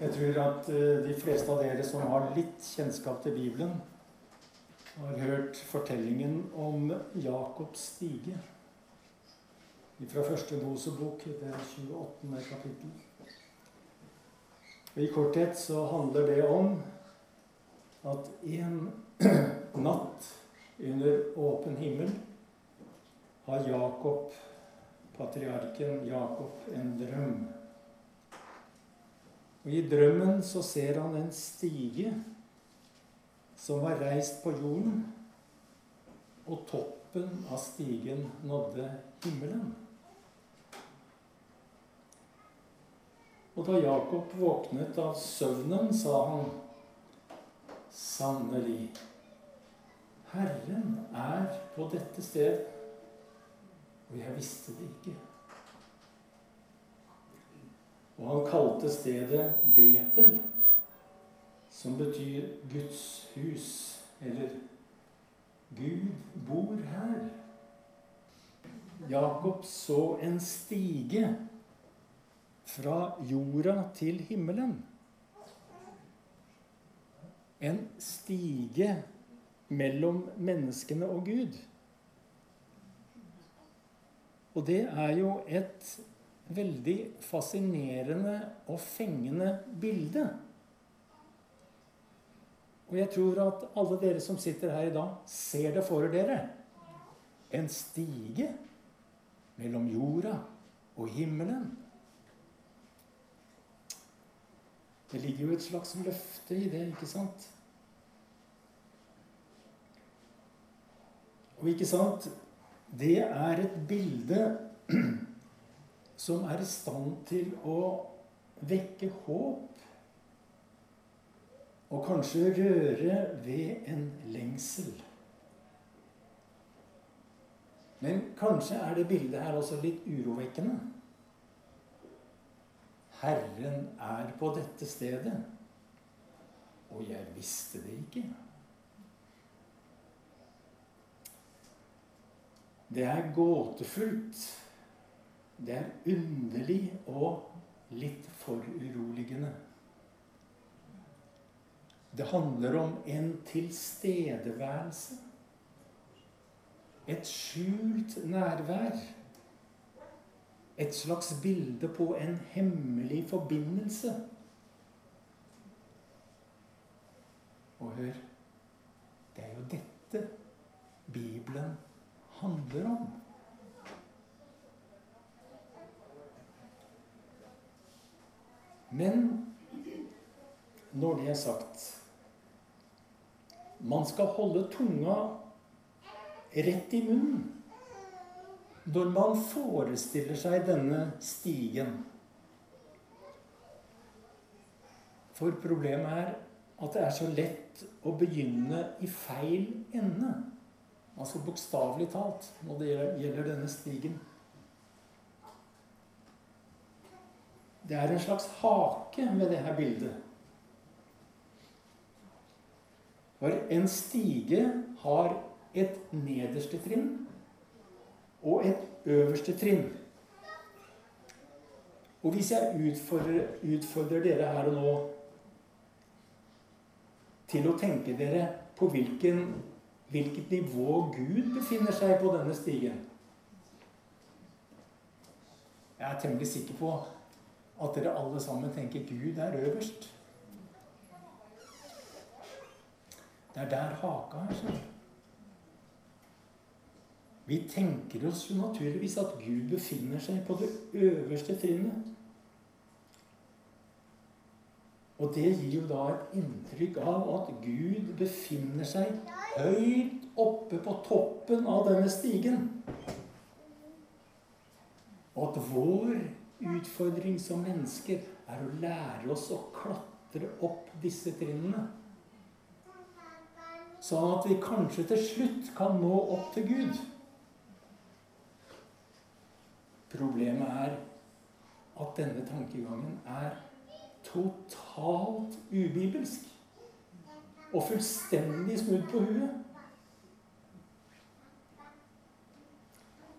Jeg tror at eh, de fleste av dere som har litt kjennskap til Bibelen, har hørt fortellingen om Jakobs stige fra første Mosebok, det 28. kapittel. I korthet så handler det om at en natt under åpen himmel har Jakob, patriarken Jakob, en drøm. Og I drømmen så ser han en stige som var reist på jorden, og toppen av stigen nådde himmelen. Og da Jakob våknet av søvnen, sa han sannelig Herren er på dette sted, og jeg visste det ikke. Og han kalte stedet Betel, som betyr Guds hus, eller Gud bor her. Jakob så en stige fra jorda til himmelen. En stige mellom menneskene og Gud. Og det er jo et veldig fascinerende og fengende bilde. Og jeg tror at alle dere som sitter her i dag, ser det for dere. En stige mellom jorda og himmelen. Det ligger jo et slags løfte i det, ikke sant? Og ikke sant Det er et bilde som er i stand til å vekke håp. Og kanskje røre ved en lengsel. Men kanskje er det bildet her også litt urovekkende. Herren er på dette stedet, og jeg visste det ikke. Det er gåtefullt. Det er underlig og litt foruroligende. Det handler om en tilstedeværelse. Et skjult nærvær. Et slags bilde på en hemmelig forbindelse. Og hør Det er jo dette Bibelen handler om. Men når det er sagt Man skal holde tunga rett i munnen når man forestiller seg denne stigen. For problemet er at det er så lett å begynne i feil ende. Altså bokstavelig talt når det gjelder denne stigen. Det er en slags hake med det her bildet. For en stige har et nederste trinn og et øverste trinn. Og hvis jeg utfordrer, utfordrer, dere her og nå til å tenke dere på hvilken, hvilket nivå Gud befinner seg på denne stigen Jeg er temmelig sikker på at dere alle sammen tenker Gud er øverst. Det er der haka er. Sånn. Vi tenker oss jo naturligvis at Gud befinner seg på det øverste trinnet. Og det gir jo da et inntrykk av at Gud befinner seg høyt oppe på toppen av denne stigen. Og at vår utfordring som mennesker er å lære oss å klatre opp disse trinnene. Sånn at vi kanskje til slutt kan nå opp til Gud. Problemet er at denne tankegangen er totalt ubibelsk. Og fullstendig snudd på huet.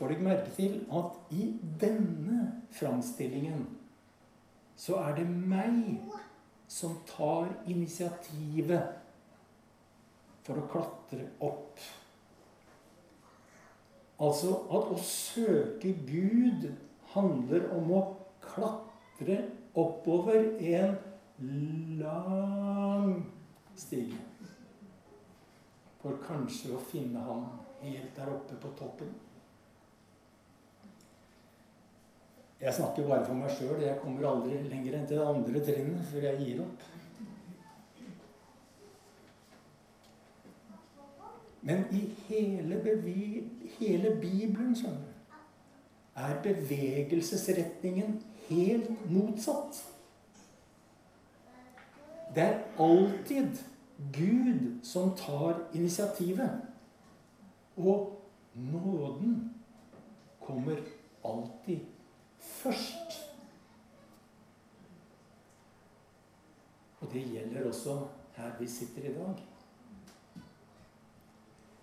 Får dere merke til at i denne framstillingen så er det meg som tar initiativet for å klatre opp. Altså at å søke Gud handler om å klatre oppover en lang stige. For kanskje å finne ham helt der oppe på toppen. Jeg snakker bare for meg sjøl. Jeg kommer aldri lenger enn til det andre trinnet før jeg gir opp. Men i hele, hele Bibelen skjønner du, er bevegelsesretningen helt motsatt. Det er alltid Gud som tar initiativet. Og nåden kommer alltid først. Og det gjelder også her vi sitter i dag.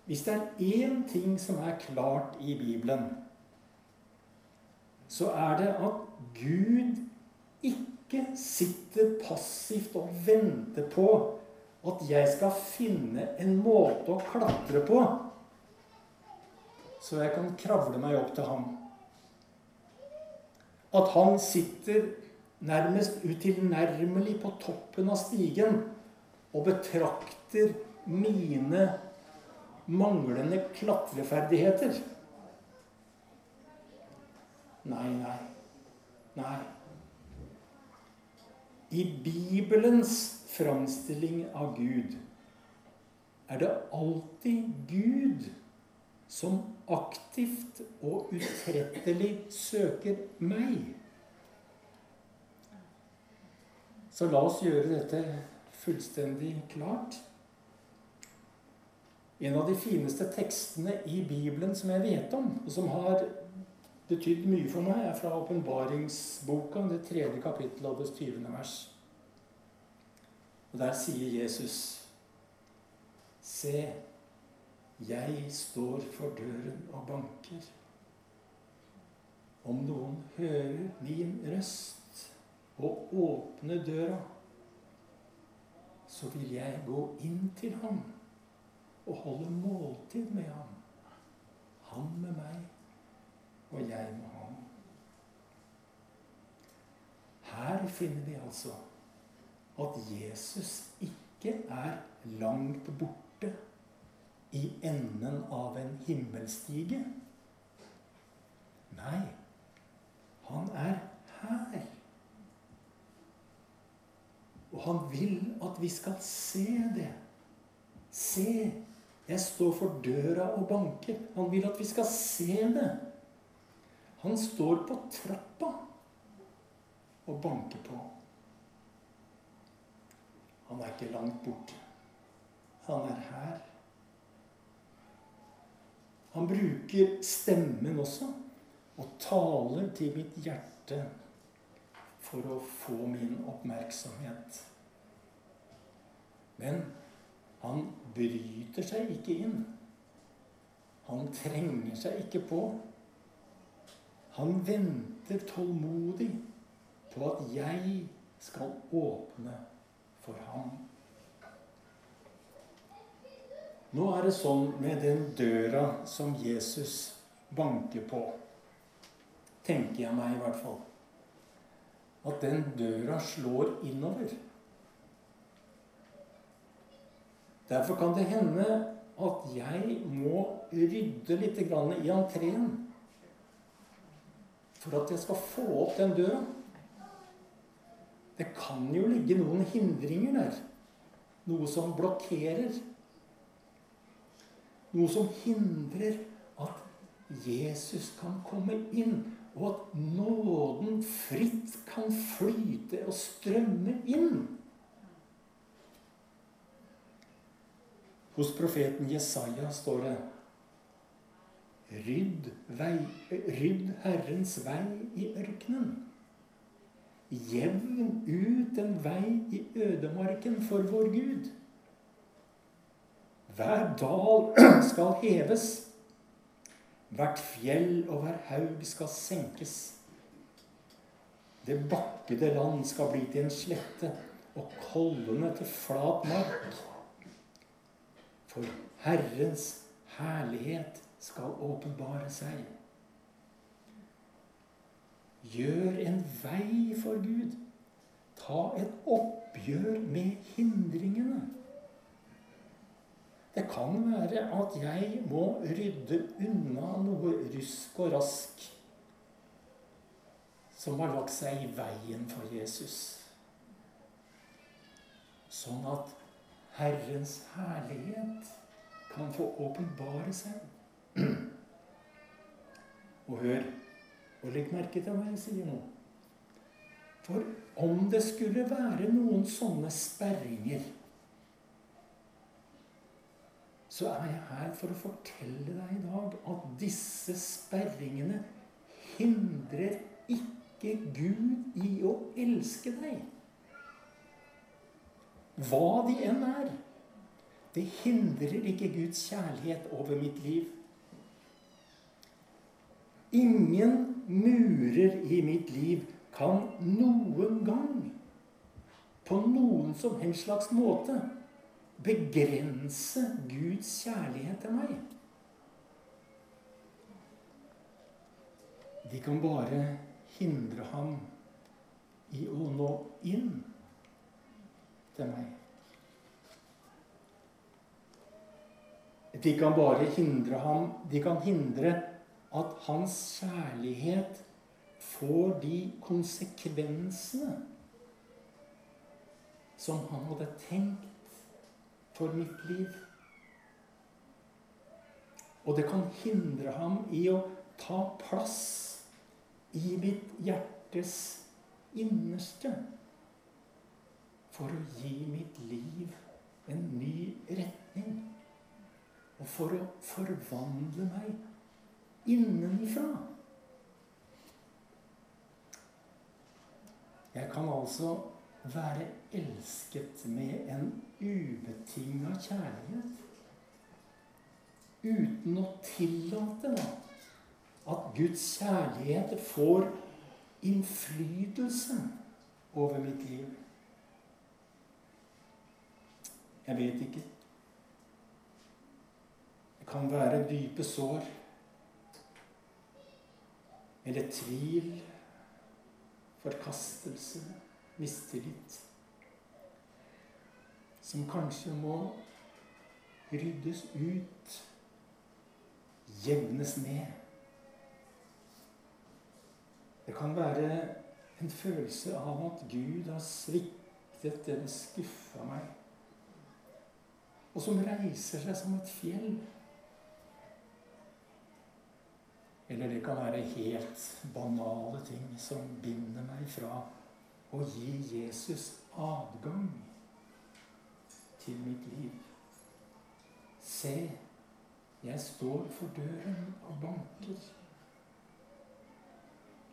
Hvis det er én ting som er klart i Bibelen, så er det at Gud ikke sitter passivt og venter på at jeg skal finne en måte å klatre på, så jeg kan kravle meg opp til ham at han sitter nærmest utilnærmelig på toppen av stigen og betrakter mine manglende klatreferdigheter. Nei, nei, nei. I Bibelens framstilling av Gud er det alltid Gud som aktivt og utrettelig søker meg. Så la oss gjøre dette fullstendig klart. En av de fineste tekstene i Bibelen som jeg vet om, og som har betydd mye for meg, er fra åpenbaringsboka, det tredje kapittelet av det tyvende vers. Og Der sier Jesus Se, jeg står for døren og banker. Om noen hører min røst og åpner døra, så vil jeg gå inn til ham og holde måltid med ham. Han med meg, og jeg med ham. Her finner vi altså at Jesus ikke er langt borte i enden av en himmelstige. Nei, han er her. Og han vil at vi skal se det. Se, jeg står for døra og banker. Han vil at vi skal se det. Han står på trappa og banker på. Han er ikke langt borte. Han er her. Han bruker stemmen også og taler til mitt hjerte for å få min oppmerksomhet. Men han bryter seg ikke inn. Han trenger seg ikke på. Han venter tålmodig på at jeg skal åpne for ham. Nå er det sånn med den døra som Jesus banker på, tenker jeg meg i hvert fall, at den døra slår innover. Derfor kan det hende at jeg må rydde litt i entreen for at jeg skal få opp den døra. Det kan jo ligge noen hindringer der. Noe som blokkerer. Noe som hindrer at Jesus kan komme inn, og at nåden fritt kan flyte og strømme inn. Hos profeten Jesaja står det Rydd, vei, rydd Herrens vei i ørkenen. Jevn ut en vei i ødemarken for vår Gud. Hver dal skal heves, hvert fjell og hver haug skal senkes. Det bakkede land skal bli til en slette, og kollene til flat mark. For Herrens herlighet skal åpenbare seg. Gjør en vei for Gud. Ta et oppgjør med hindringene. Det kan være at jeg må rydde unna noe rusk og rask som har lagt seg i veien for Jesus. Sånn at Herrens herlighet kan få åpenbare seg. Og hør, og legg merke til hva jeg sier nå. For om det skulle være noen sånne sperringer, så er jeg her for å fortelle deg i dag at disse sperringene hindrer ikke Gud i å elske deg. Hva de enn er. Det hindrer ikke Guds kjærlighet over mitt liv. Ingen murer i mitt liv kan noen gang på noen som helst slags måte begrense Guds kjærlighet til meg. De kan bare hindre ham i å nå inn til meg. De kan bare hindre ham De kan hindre at hans kjærlighet får de konsekvensene som han hadde tenkt for mitt liv. Og det kan hindre ham i å ta plass i mitt hjertes innerste for å gi mitt liv en ny retning. Og for å forvandle meg innenfra. Jeg kan altså være elsket med en ubetinga kjærlighet. Uten å tillate at Guds kjærlighet får innflytelse over mitt liv. Jeg vet ikke. Det kan være dype sår. Eller tvil, forkastelse, mistillit. Som kanskje må ryddes ut, jevnes ned. Det kan være en følelse av at Gud har sviktet eller skuffa meg og som reiser seg som et fjell. Eller det kan være helt banale ting som binder meg fra å gi Jesus adgang til mitt liv. Se, jeg står for døren og banker.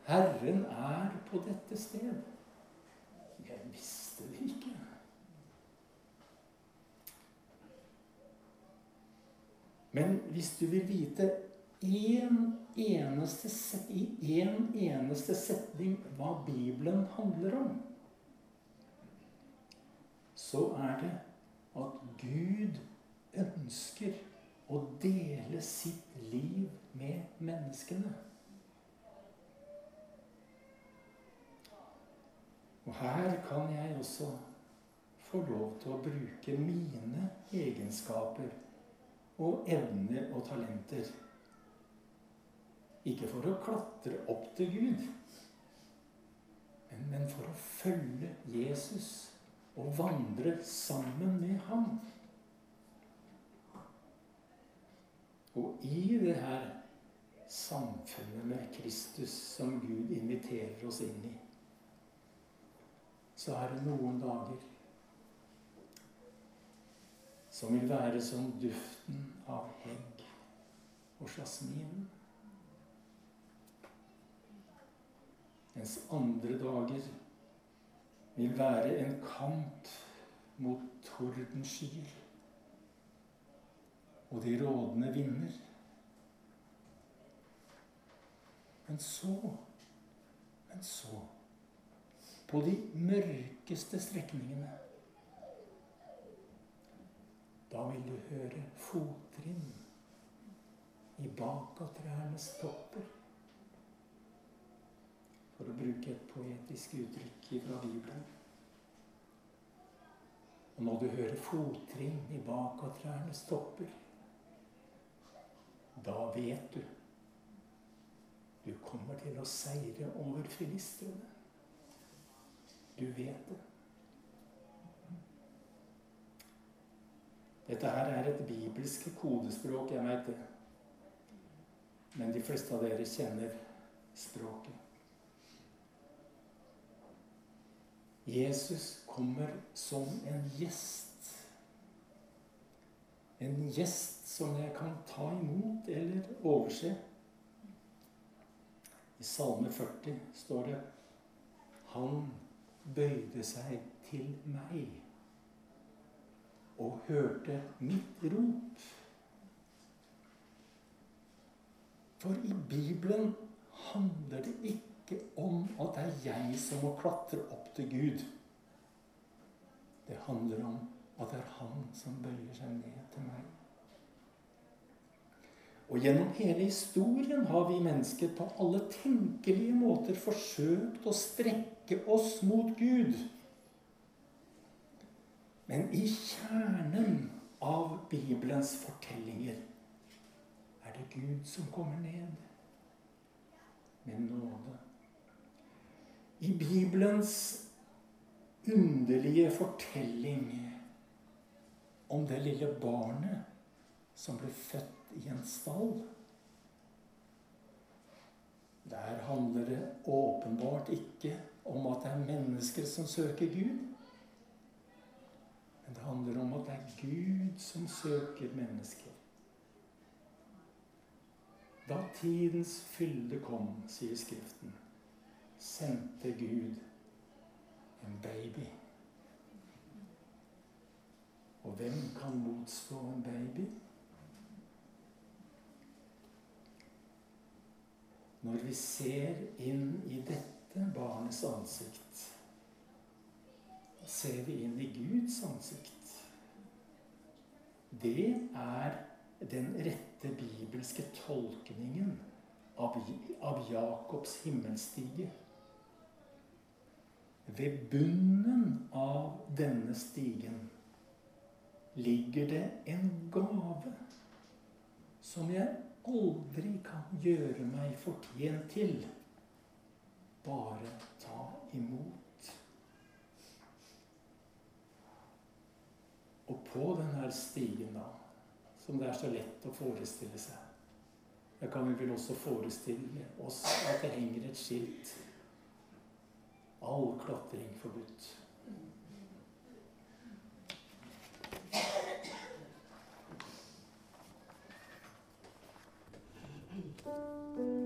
Herren er på dette sted. Jeg visste det ikke. Men hvis du vil vite en eneste, i en eneste setning hva Bibelen handler om, så er det at Gud ønsker å dele sitt liv med menneskene. Og her kan jeg også få lov til å bruke mine egenskaper og evner og talenter. Ikke for å klatre opp til Gud, men, for å følge Jesus og vandre sammen med ham. Og i det her samfunnet med Kristus som Gud inviterer oss inn i, så er det noen dager som vil være som duften av hegg og jasmin. Mens andre dager vil være en kamp mot tordenskyer og de rådende vinder. Men så, men så, på de mørkeste strekningene. Da vil du høre fottrinn i bakatrærnes topper. For å bruke et poetisk uttrykk fra Bibelen. Og når du hører fottrinn i bakatrærnes stopper, da vet du du kommer til å seire over filistrene. Du vet det. Dette her er et bibelsk kodespråk, jeg veit det. Men de fleste av dere kjenner språket. Jesus kommer som en gjest. En gjest som jeg kan ta imot eller overse. I Salme 40 står det Han bøyde seg til meg og hørte mitt rop. For i Bibelen handler det ikke om at det er jeg som må klatre opp til Gud. Det handler om at det er Han som bøyer seg ned til meg. Og gjennom hele historien har vi mennesker på alle tenkelige måter forsøkt å strekke oss mot Gud. Men i kjernen av Bibelens fortellinger er det Gud som kommer ned med nåde. I Bibelens underlige fortelling om det lille barnet som ble født i en stall. Der handler det åpenbart ikke om at det er mennesker som søker Gud. Men det handler om at det er Gud som søker mennesker. Da tidens fylde kom, sier Skriften, sendte Gud en baby. Og hvem kan motstå en baby? Når vi ser inn i dette barnets ansikt, ser vi inn i Guds ansikt. Det er den rette bibelske tolkningen av, Jakobs himmelstige. Ved bunnen av denne stigen ligger det en gave som jeg aldri kan gjøre meg fortjent til. Bare ta imot. Og på denne stigen, da, som det er så lett å forestille seg Da kan vi vel også forestille oss at det henger et skilt all klatring forbudt. Thank